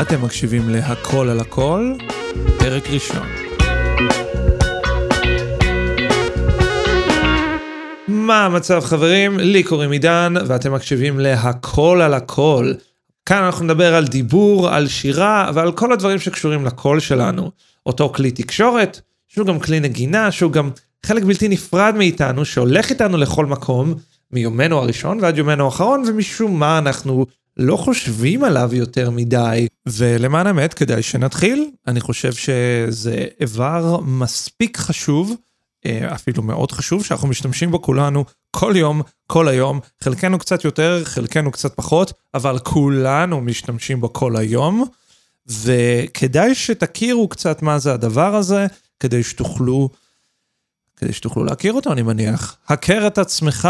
אתם מקשיבים להכל על הכל, פרק ראשון. מה המצב חברים? לי קוראים עידן ואתם מקשיבים להכל על הכל. כאן אנחנו נדבר על דיבור, על שירה ועל כל הדברים שקשורים לקול שלנו. אותו כלי תקשורת, שהוא גם כלי נגינה, שהוא גם חלק בלתי נפרד מאיתנו, שהולך איתנו לכל מקום, מיומנו הראשון ועד יומנו האחרון, ומשום מה אנחנו לא חושבים עליו יותר מדי. ולמען האמת, כדאי שנתחיל. אני חושב שזה איבר מספיק חשוב, אה, אפילו מאוד חשוב, שאנחנו משתמשים בו כולנו כל יום, כל היום. חלקנו קצת יותר, חלקנו קצת פחות, אבל כולנו משתמשים בו כל היום. וכדאי שתכירו קצת מה זה הדבר הזה, כדי שתוכלו, כדי שתוכלו להכיר אותו, אני מניח. הכר את עצמך,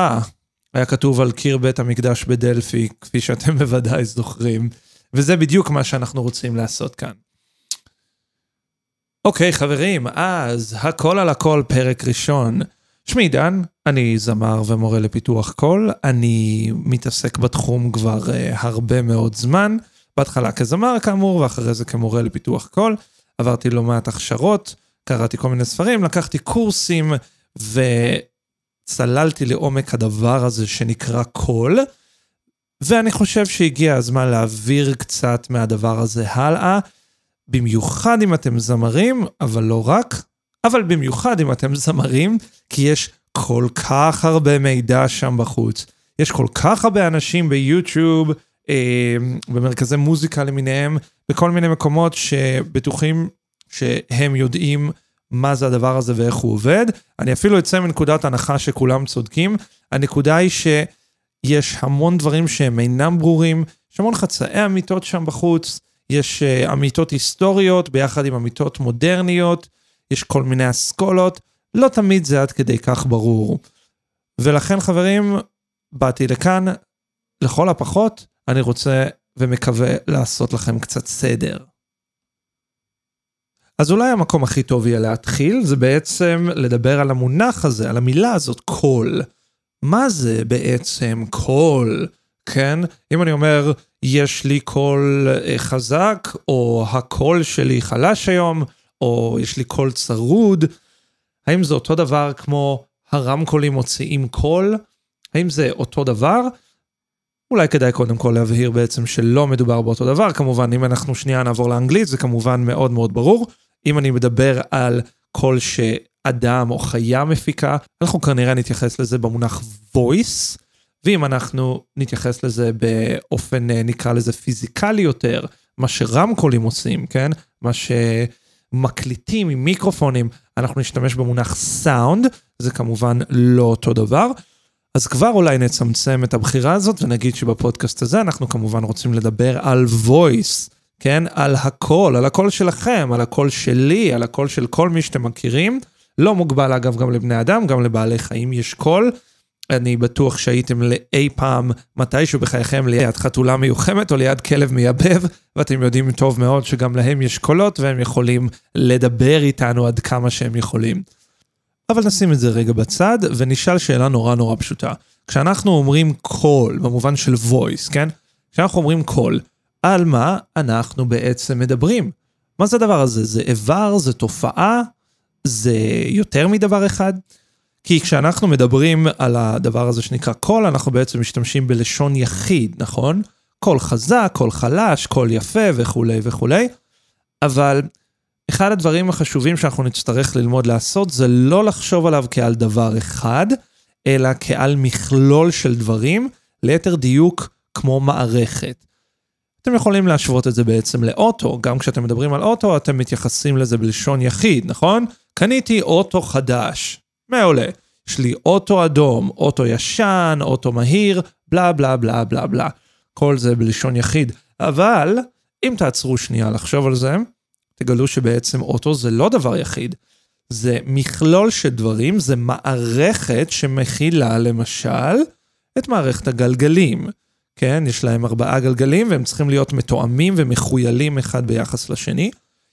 היה כתוב על קיר בית המקדש בדלפי, כפי שאתם בוודאי זוכרים, וזה בדיוק מה שאנחנו רוצים לעשות כאן. אוקיי, חברים, אז הכל על הקול פרק ראשון. שמי דן, אני זמר ומורה לפיתוח קול, אני מתעסק בתחום כבר אה, הרבה מאוד זמן, בהתחלה כזמר כאמור, ואחרי זה כמורה לפיתוח קול. עברתי לא מעט הכשרות, קראתי כל מיני ספרים, לקחתי קורסים, ו... צללתי לעומק הדבר הזה שנקרא קול, ואני חושב שהגיע הזמן להעביר קצת מהדבר הזה הלאה, במיוחד אם אתם זמרים, אבל לא רק, אבל במיוחד אם אתם זמרים, כי יש כל כך הרבה מידע שם בחוץ. יש כל כך הרבה אנשים ביוטיוב, אה, במרכזי מוזיקה למיניהם, בכל מיני מקומות שבטוחים שהם יודעים מה זה הדבר הזה ואיך הוא עובד. אני אפילו אצא מנקודת הנחה שכולם צודקים. הנקודה היא שיש המון דברים שהם אינם ברורים, יש המון חצאי אמיתות שם בחוץ, יש uh, אמיתות היסטוריות ביחד עם אמיתות מודרניות, יש כל מיני אסכולות, לא תמיד זה עד כדי כך ברור. ולכן חברים, באתי לכאן, לכל הפחות, אני רוצה ומקווה לעשות לכם קצת סדר. אז אולי המקום הכי טוב יהיה להתחיל, זה בעצם לדבר על המונח הזה, על המילה הזאת, קול. מה זה בעצם קול? כן? אם אני אומר, יש לי קול אה, חזק, או הקול שלי חלש היום, או יש לי קול צרוד, האם זה אותו דבר כמו הרמקולים מוציאים קול? האם זה אותו דבר? אולי כדאי קודם כל להבהיר בעצם שלא מדובר באותו דבר, כמובן אם אנחנו שנייה נעבור לאנגלית זה כמובן מאוד מאוד ברור. אם אני מדבר על קול שאדם או חיה מפיקה, אנחנו כנראה נתייחס לזה במונח voice, ואם אנחנו נתייחס לזה באופן, אה, נקרא לזה פיזיקלי יותר, מה שרמקולים עושים, כן? מה שמקליטים עם מיקרופונים, אנחנו נשתמש במונח סאונד, זה כמובן לא אותו דבר. אז כבר אולי נצמצם את הבחירה הזאת ונגיד שבפודקאסט הזה אנחנו כמובן רוצים לדבר על voice. כן? על הקול, על הקול שלכם, על הקול שלי, על הקול של כל מי שאתם מכירים. לא מוגבל אגב גם לבני אדם, גם לבעלי חיים יש קול. אני בטוח שהייתם לאי פעם, מתישהו בחייכם, ליד חתולה מיוחמת או ליד כלב מייבב, ואתם יודעים טוב מאוד שגם להם יש קולות והם יכולים לדבר איתנו עד כמה שהם יכולים. אבל נשים את זה רגע בצד ונשאל שאלה נורא נורא פשוטה. כשאנחנו אומרים קול, במובן של voice, כן? כשאנחנו אומרים קול, על מה אנחנו בעצם מדברים. מה זה הדבר הזה? זה איבר? זה תופעה? זה יותר מדבר אחד? כי כשאנחנו מדברים על הדבר הזה שנקרא קול, אנחנו בעצם משתמשים בלשון יחיד, נכון? קול חזק, קול חלש, קול יפה וכולי וכולי. אבל אחד הדברים החשובים שאנחנו נצטרך ללמוד לעשות זה לא לחשוב עליו כעל דבר אחד, אלא כעל מכלול של דברים, ליתר דיוק כמו מערכת. אתם יכולים להשוות את זה בעצם לאוטו, גם כשאתם מדברים על אוטו אתם מתייחסים לזה בלשון יחיד, נכון? קניתי אוטו חדש, מעולה. יש לי אוטו אדום, אוטו ישן, אוטו מהיר, בלה בלה בלה בלה בלה. כל זה בלשון יחיד. אבל, אם תעצרו שנייה לחשוב על זה, תגלו שבעצם אוטו זה לא דבר יחיד. זה מכלול של דברים, זה מערכת שמכילה למשל את מערכת הגלגלים. כן? יש להם ארבעה גלגלים והם צריכים להיות מתואמים ומחוילים אחד ביחס לשני.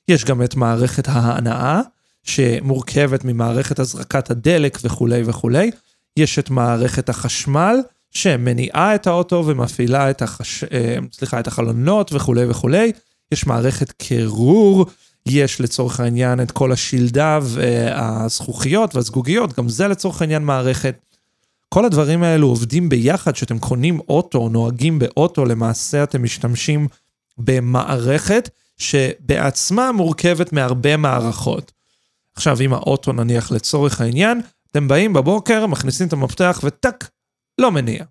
יש גם את מערכת ההנאה, שמורכבת ממערכת הזרקת הדלק וכולי וכולי. יש את מערכת החשמל, שמניעה את האוטו ומפעילה את, החש... אה, סליחה, את החלונות וכולי וכולי. יש מערכת קירור, יש לצורך העניין את כל השלדה והזכוכיות והזגוגיות, גם זה לצורך העניין מערכת. כל הדברים האלו עובדים ביחד, כשאתם קונים אוטו, נוהגים באוטו, למעשה אתם משתמשים במערכת שבעצמה מורכבת מהרבה מערכות. עכשיו, אם האוטו נניח לצורך העניין, אתם באים בבוקר, מכניסים את המפתח וטאק, לא מניע.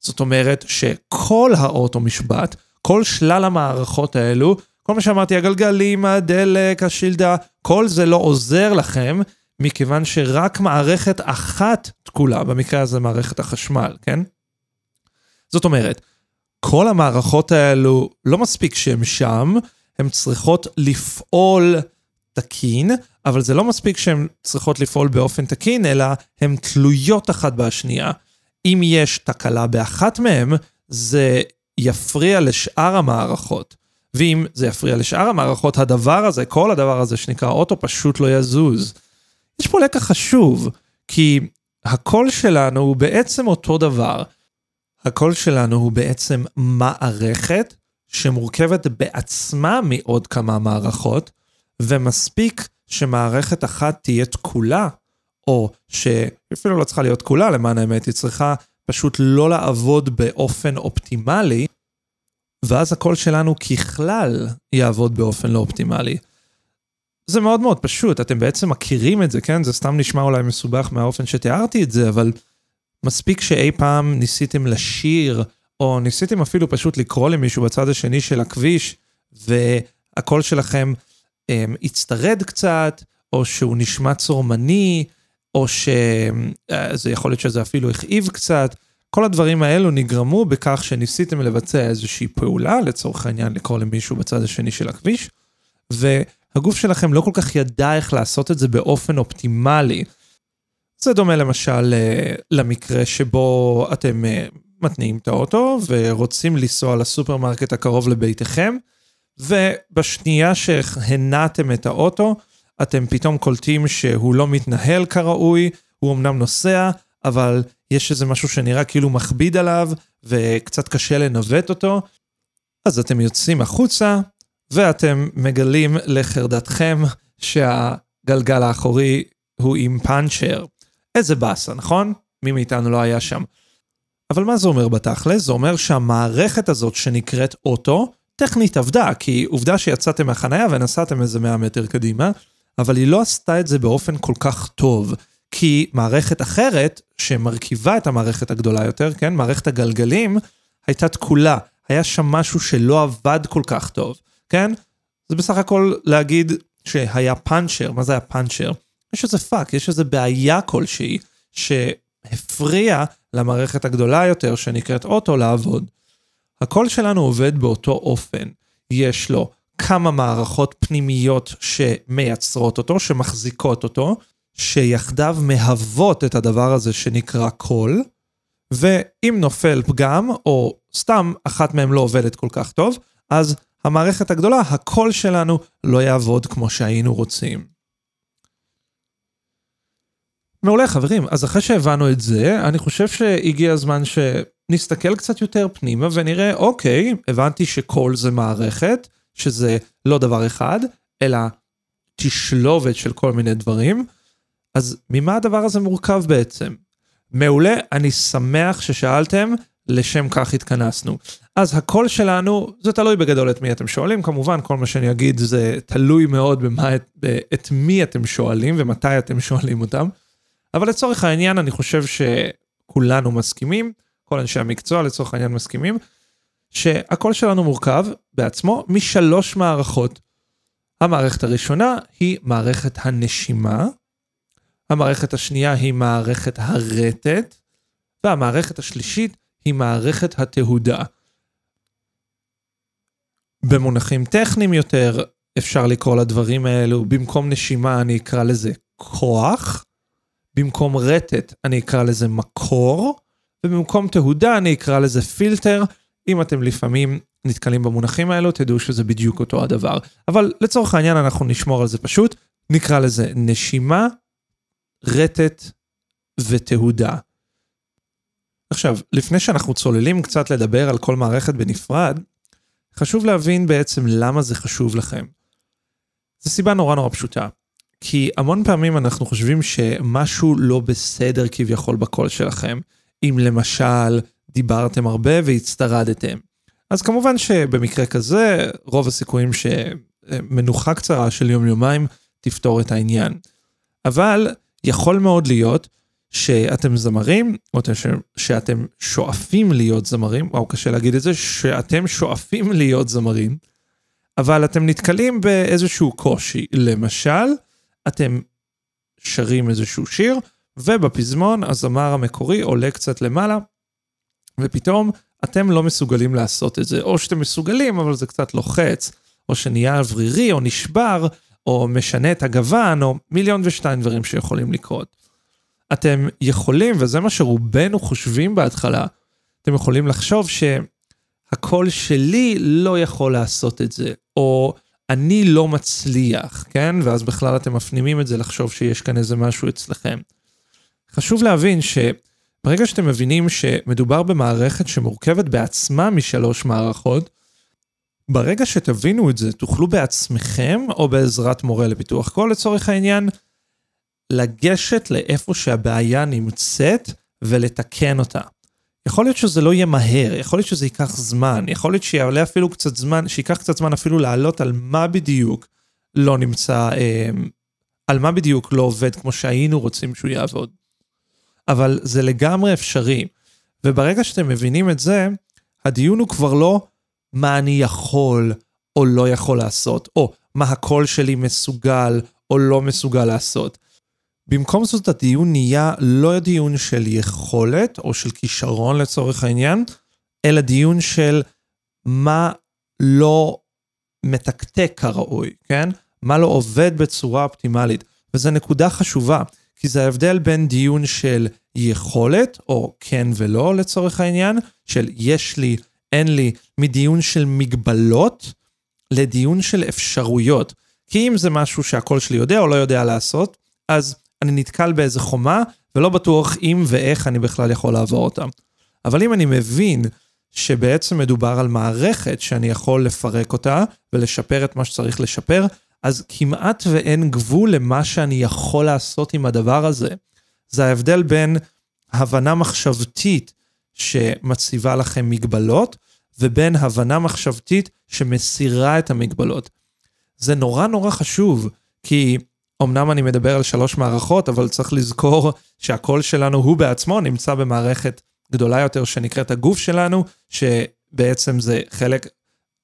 זאת אומרת שכל האוטו משבת, כל שלל המערכות האלו, כל מה שאמרתי, הגלגלים, הדלק, השלדה, כל זה לא עוזר לכם, מכיוון שרק מערכת אחת תקולה, במקרה הזה מערכת החשמל, כן? זאת אומרת, כל המערכות האלו, לא מספיק שהן שם, הן צריכות לפעול תקין, אבל זה לא מספיק שהן צריכות לפעול באופן תקין, אלא הן תלויות אחת בשנייה. אם יש תקלה באחת מהן, זה יפריע לשאר המערכות. ואם זה יפריע לשאר המערכות, הדבר הזה, כל הדבר הזה שנקרא אוטו, פשוט לא יזוז. יש פה לקח חשוב, כי הקול שלנו הוא בעצם אותו דבר. הקול שלנו הוא בעצם מערכת שמורכבת בעצמה מעוד כמה מערכות, ומספיק שמערכת אחת תהיה תקולה, או שאפילו לא צריכה להיות תקולה, למען האמת, היא צריכה פשוט לא לעבוד באופן אופטימלי, ואז הקול שלנו ככלל יעבוד באופן לא אופטימלי. זה מאוד מאוד פשוט, אתם בעצם מכירים את זה, כן? זה סתם נשמע אולי מסובך מהאופן שתיארתי את זה, אבל מספיק שאי פעם ניסיתם לשיר, או ניסיתם אפילו פשוט לקרוא למישהו בצד השני של הכביש, והקול שלכם um, הצטרד קצת, או שהוא נשמע צורמני, או שזה יכול להיות שזה אפילו הכאיב קצת. כל הדברים האלו נגרמו בכך שניסיתם לבצע איזושהי פעולה, לצורך העניין לקרוא למישהו בצד השני של הכביש, והגוף שלכם לא כל כך ידע איך לעשות את זה באופן אופטימלי. זה דומה למשל אה, למקרה שבו אתם אה, מתניעים את האוטו ורוצים לנסוע לסופרמרקט הקרוב לביתכם, ובשנייה שהנעתם את האוטו, אתם פתאום קולטים שהוא לא מתנהל כראוי, הוא אמנם נוסע, אבל יש איזה משהו שנראה כאילו מכביד עליו, וקצת קשה לנווט אותו, אז אתם יוצאים החוצה, ואתם מגלים לחרדתכם שהגלגל האחורי הוא עם פאנצ'ר. איזה באסה, נכון? מי מאיתנו לא היה שם. אבל מה זה אומר בתכלס? זה אומר שהמערכת הזאת שנקראת אוטו, טכנית עבדה, כי עובדה שיצאתם מהחנייה ונסעתם איזה 100 מטר קדימה, אבל היא לא עשתה את זה באופן כל כך טוב. כי מערכת אחרת, שמרכיבה את המערכת הגדולה יותר, כן, מערכת הגלגלים, הייתה תקולה. היה שם משהו שלא עבד כל כך טוב, כן? זה בסך הכל להגיד שהיה פאנצ'ר, מה זה היה פאנצ'ר? יש איזה פאק, יש איזה בעיה כלשהי, שהפריע למערכת הגדולה יותר, שנקראת אוטו, לעבוד. הקול שלנו עובד באותו אופן. יש לו כמה מערכות פנימיות שמייצרות אותו, שמחזיקות אותו, שיחדיו מהוות את הדבר הזה שנקרא קול, ואם נופל פגם, או סתם אחת מהן לא עובדת כל כך טוב, אז המערכת הגדולה, הקול שלנו לא יעבוד כמו שהיינו רוצים. מעולה חברים, אז אחרי שהבנו את זה, אני חושב שהגיע הזמן שנסתכל קצת יותר פנימה ונראה, אוקיי, הבנתי שקול זה מערכת, שזה לא דבר אחד, אלא תשלובת של כל מיני דברים. אז ממה הדבר הזה מורכב בעצם? מעולה, אני שמח ששאלתם, לשם כך התכנסנו. אז הקול שלנו, זה תלוי בגדול את מי אתם שואלים, כמובן כל מה שאני אגיד זה תלוי מאוד במה, את מי אתם שואלים ומתי אתם שואלים אותם. אבל לצורך העניין אני חושב שכולנו מסכימים, כל אנשי המקצוע לצורך העניין מסכימים, שהקול שלנו מורכב בעצמו משלוש מערכות. המערכת הראשונה היא מערכת הנשימה, המערכת השנייה היא מערכת הרטט, והמערכת השלישית היא מערכת התהודה. במונחים טכניים יותר, אפשר לקרוא לדברים האלו, במקום נשימה אני אקרא לזה כוח, במקום רטט אני אקרא לזה מקור, ובמקום תהודה אני אקרא לזה פילטר. אם אתם לפעמים נתקלים במונחים האלו, תדעו שזה בדיוק אותו הדבר. אבל לצורך העניין אנחנו נשמור על זה פשוט, נקרא לזה נשימה, רטט ותהודה. עכשיו, לפני שאנחנו צוללים קצת לדבר על כל מערכת בנפרד, חשוב להבין בעצם למה זה חשוב לכם. זו סיבה נורא נורא פשוטה. כי המון פעמים אנחנו חושבים שמשהו לא בסדר כביכול בקול שלכם. אם למשל דיברתם הרבה והצטרדתם. אז כמובן שבמקרה כזה, רוב הסיכויים שמנוחה קצרה של יום-יומיים תפתור את העניין. אבל יכול מאוד להיות שאתם זמרים, או שאתם שואפים להיות זמרים, וואו, קשה להגיד את זה, שאתם שואפים להיות זמרים, אבל אתם נתקלים באיזשהו קושי. למשל, אתם שרים איזשהו שיר, ובפזמון הזמר המקורי עולה קצת למעלה, ופתאום אתם לא מסוגלים לעשות את זה. או שאתם מסוגלים, אבל זה קצת לוחץ, או שנהיה אוורירי, או נשבר, או משנה את הגוון, או מיליון ושתיים דברים שיכולים לקרות. אתם יכולים, וזה מה שרובנו חושבים בהתחלה, אתם יכולים לחשוב שהקול שלי לא יכול לעשות את זה, או אני לא מצליח, כן? ואז בכלל אתם מפנימים את זה לחשוב שיש כאן איזה משהו אצלכם. חשוב להבין שברגע שאתם מבינים שמדובר במערכת שמורכבת בעצמה משלוש מערכות, ברגע שתבינו את זה, תוכלו בעצמכם, או בעזרת מורה לפיתוח קול לצורך העניין, לגשת לאיפה שהבעיה נמצאת ולתקן אותה. יכול להיות שזה לא יהיה מהר, יכול להיות שזה ייקח זמן, יכול להיות שיעלה אפילו קצת זמן, שייקח קצת זמן אפילו לעלות על מה בדיוק לא נמצא, אה, על מה בדיוק לא עובד כמו שהיינו רוצים שהוא יעבוד. אבל זה לגמרי אפשרי. וברגע שאתם מבינים את זה, הדיון הוא כבר לא מה אני יכול או לא יכול לעשות, או מה הקול שלי מסוגל או לא מסוגל לעשות. במקום זאת הדיון נהיה לא דיון של יכולת או של כישרון לצורך העניין, אלא דיון של מה לא מתקתק כראוי, כן? מה לא עובד בצורה אופטימלית. וזו נקודה חשובה, כי זה ההבדל בין דיון של יכולת, או כן ולא לצורך העניין, של יש לי, אין לי, מדיון של מגבלות, לדיון של אפשרויות. כי אם זה משהו שהקול שלי יודע או לא יודע לעשות, אז אני נתקל באיזה חומה, ולא בטוח אם ואיך אני בכלל יכול לעבור אותה. אבל אם אני מבין שבעצם מדובר על מערכת שאני יכול לפרק אותה ולשפר את מה שצריך לשפר, אז כמעט ואין גבול למה שאני יכול לעשות עם הדבר הזה. זה ההבדל בין הבנה מחשבתית שמציבה לכם מגבלות, ובין הבנה מחשבתית שמסירה את המגבלות. זה נורא נורא חשוב, כי אמנם אני מדבר על שלוש מערכות, אבל צריך לזכור שהקול שלנו הוא בעצמו נמצא במערכת גדולה יותר שנקראת הגוף שלנו, שבעצם זה חלק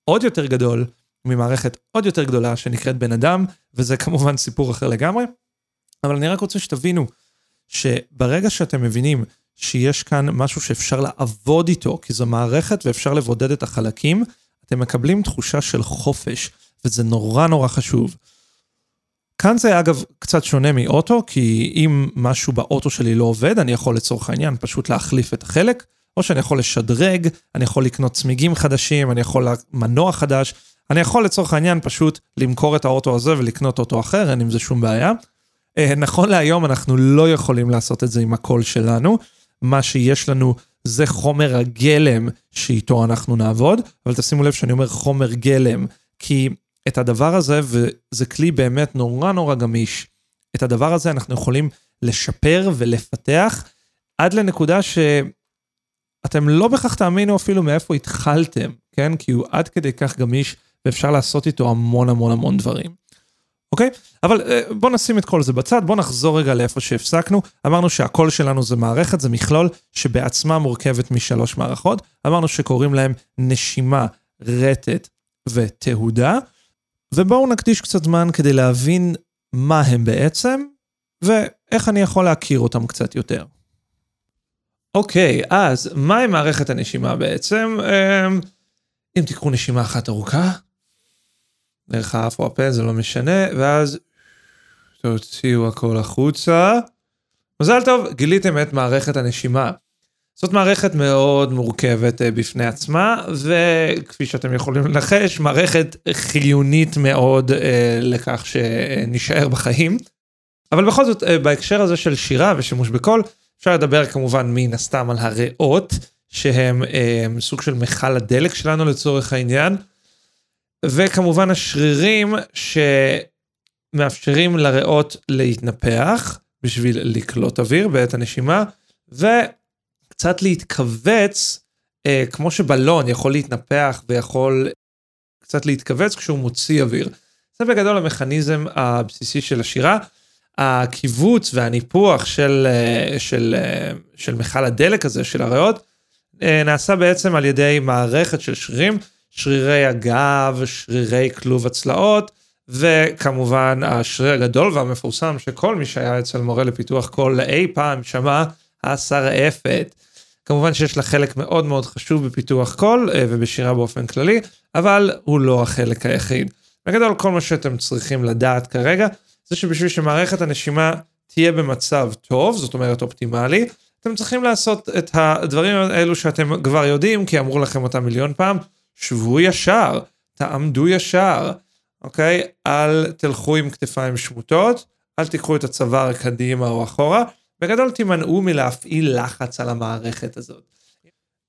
עוד יותר גדול ממערכת עוד יותר גדולה שנקראת בן אדם, וזה כמובן סיפור אחר לגמרי. אבל אני רק רוצה שתבינו שברגע שאתם מבינים שיש כאן משהו שאפשר לעבוד איתו, כי זו מערכת ואפשר לבודד את החלקים, אתם מקבלים תחושה של חופש, וזה נורא נורא חשוב. כאן זה אגב קצת שונה מאוטו, כי אם משהו באוטו שלי לא עובד, אני יכול לצורך העניין פשוט להחליף את החלק, או שאני יכול לשדרג, אני יכול לקנות צמיגים חדשים, אני יכול מנוע חדש, אני יכול לצורך העניין פשוט למכור את האוטו הזה ולקנות אוטו אחר, אין עם זה שום בעיה. אה, נכון להיום אנחנו לא יכולים לעשות את זה עם הקול שלנו, מה שיש לנו זה חומר הגלם שאיתו אנחנו נעבוד, אבל תשימו לב שאני אומר חומר גלם, כי את הדבר הזה, וזה כלי באמת נורא נורא גמיש, את הדבר הזה אנחנו יכולים לשפר ולפתח עד לנקודה שאתם לא בהכרח תאמינו אפילו מאיפה התחלתם, כן? כי הוא עד כדי כך גמיש ואפשר לעשות איתו המון המון המון דברים. אוקיי? אבל אה, בואו נשים את כל זה בצד, בואו נחזור רגע לאיפה שהפסקנו. אמרנו שהקול שלנו זה מערכת, זה מכלול שבעצמה מורכבת משלוש מערכות. אמרנו שקוראים להם נשימה, רטט ותהודה. ובואו נקדיש קצת זמן כדי להבין מה הם בעצם, ואיך אני יכול להכיר אותם קצת יותר. אוקיי, אז מהי מערכת הנשימה בעצם? אמ, אם תיקחו נשימה אחת ארוכה, דרך האף או הפה, זה לא משנה, ואז תוציאו הכל החוצה. מזל טוב, גיליתם את מערכת הנשימה. זאת מערכת מאוד מורכבת אה, בפני עצמה, וכפי שאתם יכולים לנחש, מערכת חיונית מאוד אה, לכך שנשאר בחיים. אבל בכל זאת, אה, בהקשר הזה של שירה ושימוש בקול, אפשר לדבר כמובן מן הסתם על הריאות, שהם סוג של מכל הדלק שלנו לצורך העניין. וכמובן השרירים שמאפשרים לריאות להתנפח בשביל לקלוט אוויר בעת הנשימה, וקצת להתכווץ, אה, כמו שבלון יכול להתנפח ויכול קצת להתכווץ כשהוא מוציא אוויר. זה בגדול המכניזם הבסיסי של השירה. הקיבוץ והניפוח של, אה, של, אה, של מכל הדלק הזה, של הריאות, אה, נעשה בעצם על ידי מערכת של שרירים, שרירי הגב, שרירי כלוב הצלעות, וכמובן השריר הגדול והמפורסם שכל מי שהיה אצל מורה לפיתוח קול אי פעם שמע, השרעפת. כמובן שיש לה חלק מאוד מאוד חשוב בפיתוח קול ובשירה באופן כללי, אבל הוא לא החלק היחיד. בגדול כל מה שאתם צריכים לדעת כרגע זה שבשביל שמערכת הנשימה תהיה במצב טוב, זאת אומרת אופטימלי, אתם צריכים לעשות את הדברים האלו שאתם כבר יודעים, כי אמרו לכם אותם מיליון פעם, שבו ישר, תעמדו ישר, אוקיי? אל תלכו עם כתפיים שמוטות, אל תיקחו את הצוואר קדימה או אחורה, בגדול תימנעו מלהפעיל לחץ על המערכת הזאת.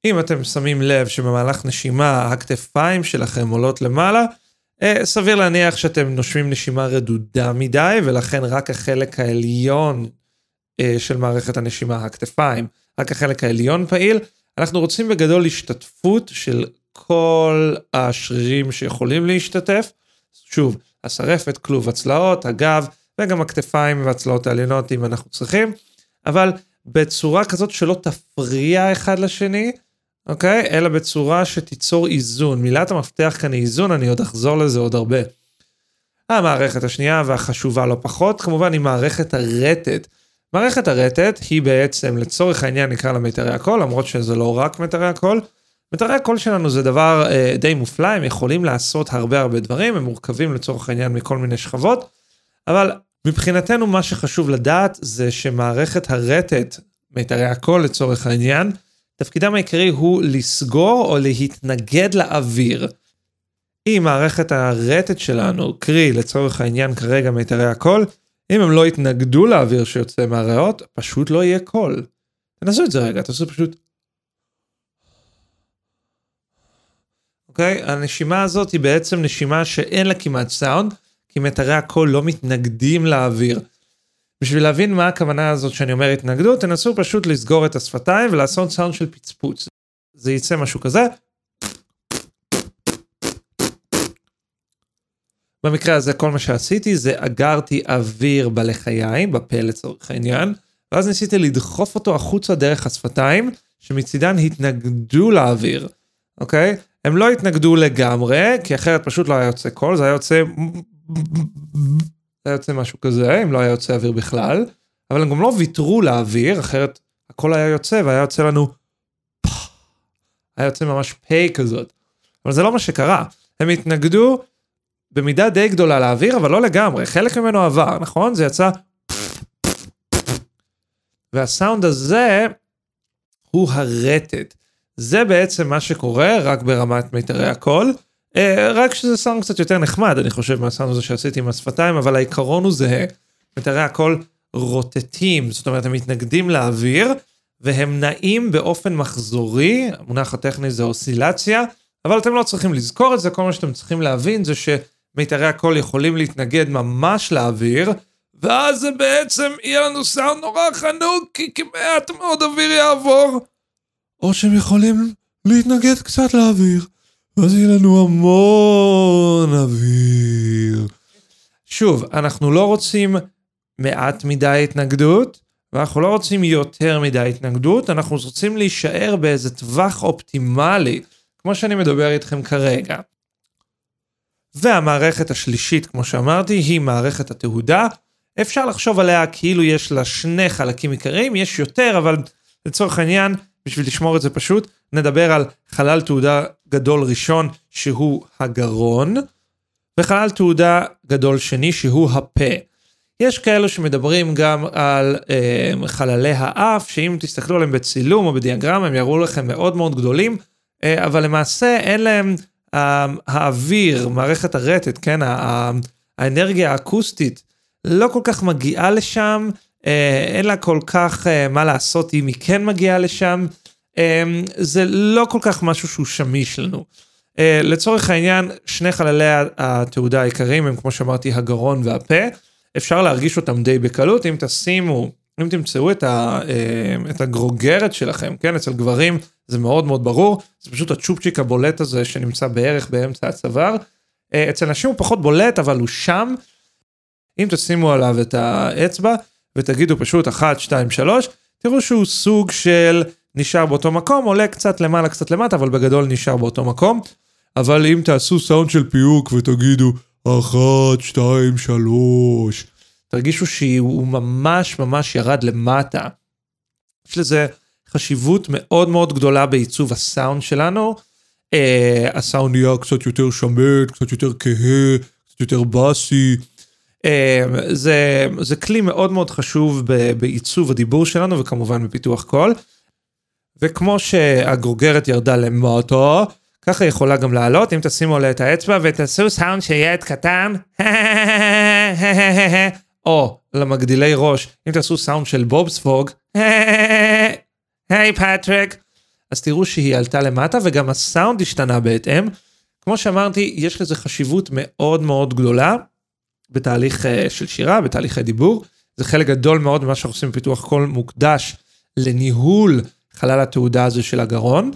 אם אתם שמים לב שבמהלך נשימה הכתפיים שלכם עולות למעלה, אה, סביר להניח שאתם נושמים נשימה רדודה מדי, ולכן רק החלק העליון אה, של מערכת הנשימה, הכתפיים, רק החלק העליון פעיל. אנחנו רוצים בגדול השתתפות של כל השרירים שיכולים להשתתף. שוב, השרפת, כלוב הצלעות, הגב, וגם הכתפיים והצלעות העליונות אם אנחנו צריכים, אבל בצורה כזאת שלא תפריע אחד לשני, אוקיי? אלא בצורה שתיצור איזון. מילת המפתח כאן היא איזון, אני עוד אחזור לזה עוד הרבה. המערכת השנייה והחשובה לא פחות, כמובן היא מערכת הרטט. מערכת הרטט היא בעצם, לצורך העניין נקרא לה מיתרי הקול, למרות שזה לא רק מיתרי הקול. מיתרי הקול שלנו זה דבר אה, די מופלא, הם יכולים לעשות הרבה הרבה דברים, הם מורכבים לצורך העניין מכל מיני שכבות, אבל מבחינתנו מה שחשוב לדעת זה שמערכת הרטט, מיתרי הקול לצורך העניין, תפקידם העיקרי הוא לסגור או להתנגד לאוויר. אם מערכת הרטט שלנו, קרי לצורך העניין כרגע מיתרי הקול, אם הם לא יתנגדו לאוויר שיוצא מהריאות, פשוט לא יהיה קול. תנסו את זה רגע, תעשו פשוט... אוקיי? הנשימה הזאת היא בעצם נשימה שאין לה כמעט סאונד, כי מיתרי הקול לא מתנגדים לאוויר. בשביל להבין מה הכוונה הזאת שאני אומר התנגדות, תנסו פשוט לסגור את השפתיים ולעשות סאונד של פצפוץ. זה יצא משהו כזה. במקרה הזה כל מה שעשיתי זה אגרתי אוויר בלחיים, בפה לצורך העניין, ואז ניסיתי לדחוף אותו החוצה דרך השפתיים, שמצידן התנגדו לאוויר, אוקיי? הם לא התנגדו לגמרי, כי אחרת פשוט לא היה יוצא קול, זה היה יוצא... היה יוצא משהו כזה, אם לא היה יוצא אוויר בכלל, אבל הם גם לא ויתרו לאוויר, אחרת הכל היה יוצא והיה יוצא לנו היה יוצא ממש פ' כזאת. אבל זה לא מה שקרה, הם התנגדו במידה די גדולה לאוויר, אבל לא לגמרי, חלק ממנו עבר, נכון? זה יצא... והסאונד הזה הוא הרטט. זה בעצם מה שקורה רק ברמת מיתרי הקול. אה, רק שזה סאונד קצת יותר נחמד, אני חושב, מהסאונד הזה שעשיתי עם השפתיים, אבל העיקרון הוא זהה. מיתרי הקול רוטטים, זאת אומרת, הם מתנגדים לאוויר, והם נעים באופן מחזורי, המונח הטכני זה אוסילציה, אבל אתם לא צריכים לזכור את זה, כל מה שאתם צריכים להבין זה שמיתרי הקול יכולים להתנגד ממש לאוויר, ואז זה בעצם יהיה לנו סאונד נורא חנוק, כי כמעט מאוד אוויר יעבור. או שהם יכולים להתנגד קצת לאוויר. ואז יהיה לנו המון אוויר. שוב, אנחנו לא רוצים מעט מדי התנגדות, ואנחנו לא רוצים יותר מדי התנגדות, אנחנו רוצים להישאר באיזה טווח אופטימלי, כמו שאני מדבר איתכם כרגע. והמערכת השלישית, כמו שאמרתי, היא מערכת התהודה. אפשר לחשוב עליה כאילו יש לה שני חלקים עיקריים, יש יותר, אבל לצורך העניין, בשביל לשמור את זה פשוט, נדבר על חלל תעודה גדול ראשון שהוא הגרון, וחלל תעודה גדול שני שהוא הפה. יש כאלו שמדברים גם על אה, חללי האף, שאם תסתכלו עליהם בצילום או בדיאגרם, הם יראו לכם מאוד מאוד גדולים, אה, אבל למעשה אין להם אה, האוויר, מערכת הרטט, כן, הא, האנרגיה האקוסטית, לא כל כך מגיעה לשם, אה, אין לה כל כך אה, מה לעשות אם היא כן מגיעה לשם. אמ, זה לא כל כך משהו שהוא שמיש לנו. אה, לצורך העניין, שני חללי התעודה העיקריים הם, כמו שאמרתי, הגרון והפה. אפשר להרגיש אותם די בקלות, אם תשימו, אם תמצאו את, ה, אה, את הגרוגרת שלכם, כן, אצל גברים זה מאוד מאוד ברור, זה פשוט הצ'ופצ'יק הבולט הזה שנמצא בערך באמצע הצוואר. אה, אצל נשים הוא פחות בולט, אבל הוא שם. אם תשימו עליו את האצבע ותגידו פשוט 1, 2, 3, תראו שהוא סוג של נשאר באותו מקום, עולה קצת למעלה, קצת למטה, אבל בגדול נשאר באותו מקום. אבל אם תעשו סאונד של פיוק ותגידו, אחת, שתיים, שלוש, תרגישו שהוא ממש ממש ירד למטה. יש לזה חשיבות מאוד מאוד גדולה בעיצוב הסאונד שלנו. Uh, הסאונד יהיה קצת יותר שמן, קצת יותר כהה, קצת יותר באסי. Uh, זה, זה כלי מאוד מאוד חשוב בעיצוב הדיבור שלנו וכמובן בפיתוח קול. וכמו שהגרוגרת ירדה למטה, ככה היא יכולה גם לעלות, אם תשימו עליה את האצבע ותעשו סאונד שיהיה את קטן, או למגדילי ראש, אם תעשו סאונד של בובספוג, היי פטריק, אז תראו שהיא עלתה למטה וגם הסאונד השתנה בהתאם. כמו שאמרתי, יש לזה חשיבות מאוד מאוד גדולה בתהליך uh, של שירה, בתהליכי דיבור. זה חלק גדול מאוד ממה שאנחנו עושים בפיתוח קול מוקדש לניהול חלל התהודה הזה של הגרון.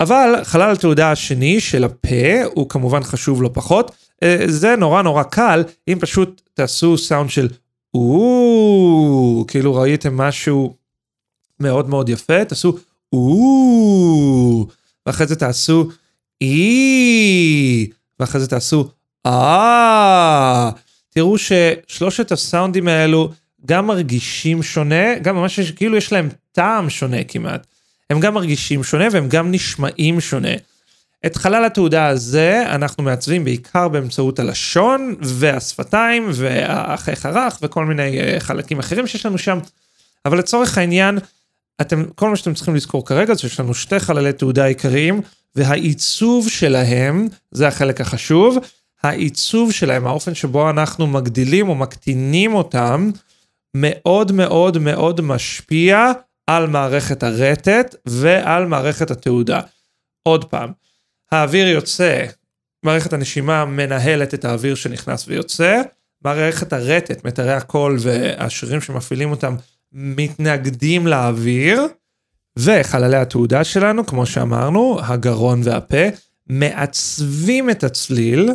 אבל חלל התהודה השני של הפה הוא כמובן חשוב לא פחות. אה, זה נורא נורא קל אם פשוט תעשו סאונד של או, כאילו ראיתם משהו מאוד מאוד יפה, תעשו או, ואחרי זה תעשו אי, ואחרי זה תעשו אה. תראו ששלושת הסאונדים האלו גם מרגישים שונה, גם ממש כאילו יש להם טעם שונה כמעט. הם גם מרגישים שונה והם גם נשמעים שונה. את חלל התעודה הזה אנחנו מעצבים בעיקר באמצעות הלשון והשפתיים והחייך הרך וכל מיני אה, חלקים אחרים שיש לנו שם. אבל לצורך העניין, אתם, כל מה שאתם צריכים לזכור כרגע זה שיש לנו שתי חללי תעודה עיקריים והעיצוב שלהם, זה החלק החשוב, העיצוב שלהם, האופן שבו אנחנו מגדילים או מקטינים אותם, מאוד מאוד מאוד משפיע על מערכת הרטט ועל מערכת התעודה. עוד פעם, האוויר יוצא, מערכת הנשימה מנהלת את האוויר שנכנס ויוצא, מערכת הרטט, מיתרי הקול והשרירים שמפעילים אותם מתנגדים לאוויר, וחללי התעודה שלנו, כמו שאמרנו, הגרון והפה, מעצבים את הצליל,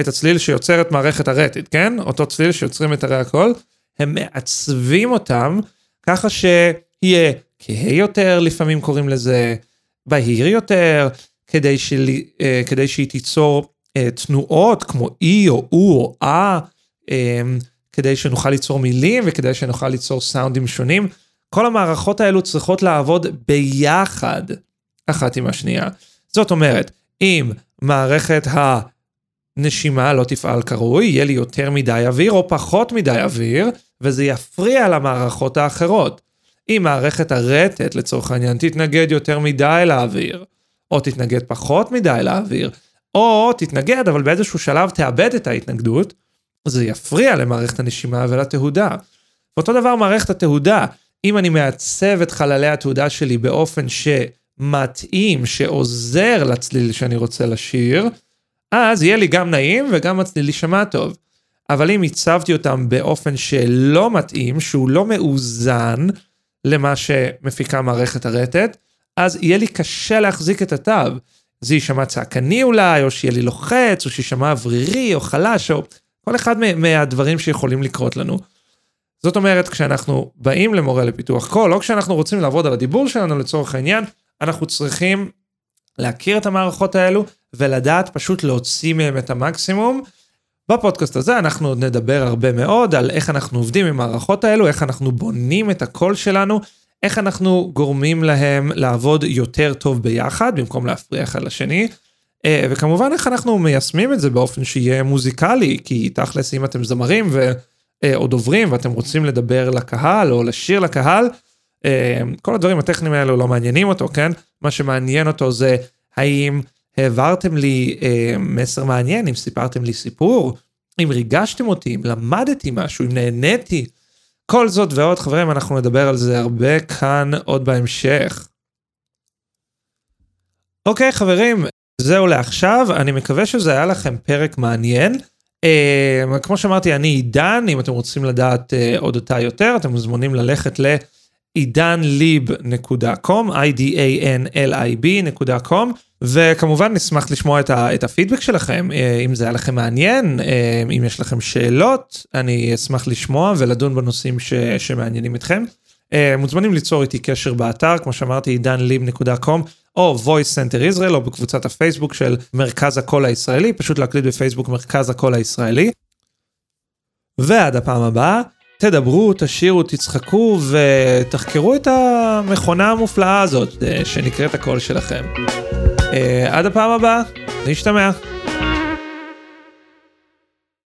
את הצליל שיוצר את מערכת הרטט, כן? אותו צליל שיוצרים מיתרי הקול, הם מעצבים אותם ככה ש... יהיה כהה יותר, לפעמים קוראים לזה בהיר יותר, כדי, של, אה, כדי שהיא תיצור אה, תנועות כמו אי או או או אה, כדי שנוכל ליצור מילים וכדי שנוכל ליצור סאונדים שונים. כל המערכות האלו צריכות לעבוד ביחד, אחת עם השנייה. זאת אומרת, אם מערכת הנשימה לא תפעל כראוי, יהיה לי יותר מדי אוויר או פחות מדי אוויר, וזה יפריע למערכות האחרות. אם מערכת הרטט, לצורך העניין, תתנגד יותר מדי לאוויר, או תתנגד פחות מדי לאוויר, או תתנגד, אבל באיזשהו שלב תאבד את ההתנגדות, זה יפריע למערכת הנשימה ולתהודה. ואותו דבר מערכת התהודה, אם אני מעצב את חללי התהודה שלי באופן שמתאים, שעוזר לצליל שאני רוצה לשיר, אז יהיה לי גם נעים וגם הצליל יישמע טוב. אבל אם הצבתי אותם באופן שלא מתאים, שהוא לא מאוזן, למה שמפיקה מערכת הרטט, אז יהיה לי קשה להחזיק את התו. זה יישמע צעקני אולי, או שיהיה לי לוחץ, או שיישמע אוורירי, או חלש, או כל אחד מהדברים שיכולים לקרות לנו. זאת אומרת, כשאנחנו באים למורה לפיתוח קול, או כשאנחנו רוצים לעבוד על הדיבור שלנו לצורך העניין, אנחנו צריכים להכיר את המערכות האלו ולדעת פשוט להוציא מהם את המקסימום. בפודקאסט הזה אנחנו עוד נדבר הרבה מאוד על איך אנחנו עובדים עם המערכות האלו, איך אנחנו בונים את הקול שלנו, איך אנחנו גורמים להם לעבוד יותר טוב ביחד, במקום להפריע אחד לשני, אה, וכמובן איך אנחנו מיישמים את זה באופן שיהיה מוזיקלי, כי תכלס אם אתם זמרים ו... אה, או דוברים ואתם רוצים לדבר לקהל או לשיר לקהל, אה, כל הדברים הטכניים האלו לא מעניינים אותו, כן? מה שמעניין אותו זה האם העברתם לי אה, מסר מעניין, אם סיפרתם לי סיפור, אם ריגשתם אותי, אם למדתי משהו, אם נהניתי. כל זאת ועוד, חברים, אנחנו נדבר על זה הרבה כאן עוד בהמשך. אוקיי, חברים, זהו לעכשיו, אני מקווה שזה היה לכם פרק מעניין. Uh, כמו שאמרתי, אני עידן, אם אתם רוצים לדעת uh, עוד אותה יותר, אתם מוזמנים ללכת לעידנליב.com, i-d-a-n-l-i-b.com, וכמובן נשמח לשמוע את, ה, את הפידבק שלכם, uh, אם זה היה לכם מעניין, uh, אם יש לכם שאלות, אני אשמח לשמוע ולדון בנושאים ש, שמעניינים אתכם. Uh, מוזמנים ליצור איתי קשר באתר, כמו שאמרתי, עידנליב.com. או voice center israel או בקבוצת הפייסבוק של מרכז הקול הישראלי, פשוט להקליט בפייסבוק מרכז הקול הישראלי. ועד הפעם הבאה, תדברו, תשאירו, תצחקו ותחקרו את המכונה המופלאה הזאת אה, שנקראת הקול שלכם. אה, עד הפעם הבאה, נשתמע.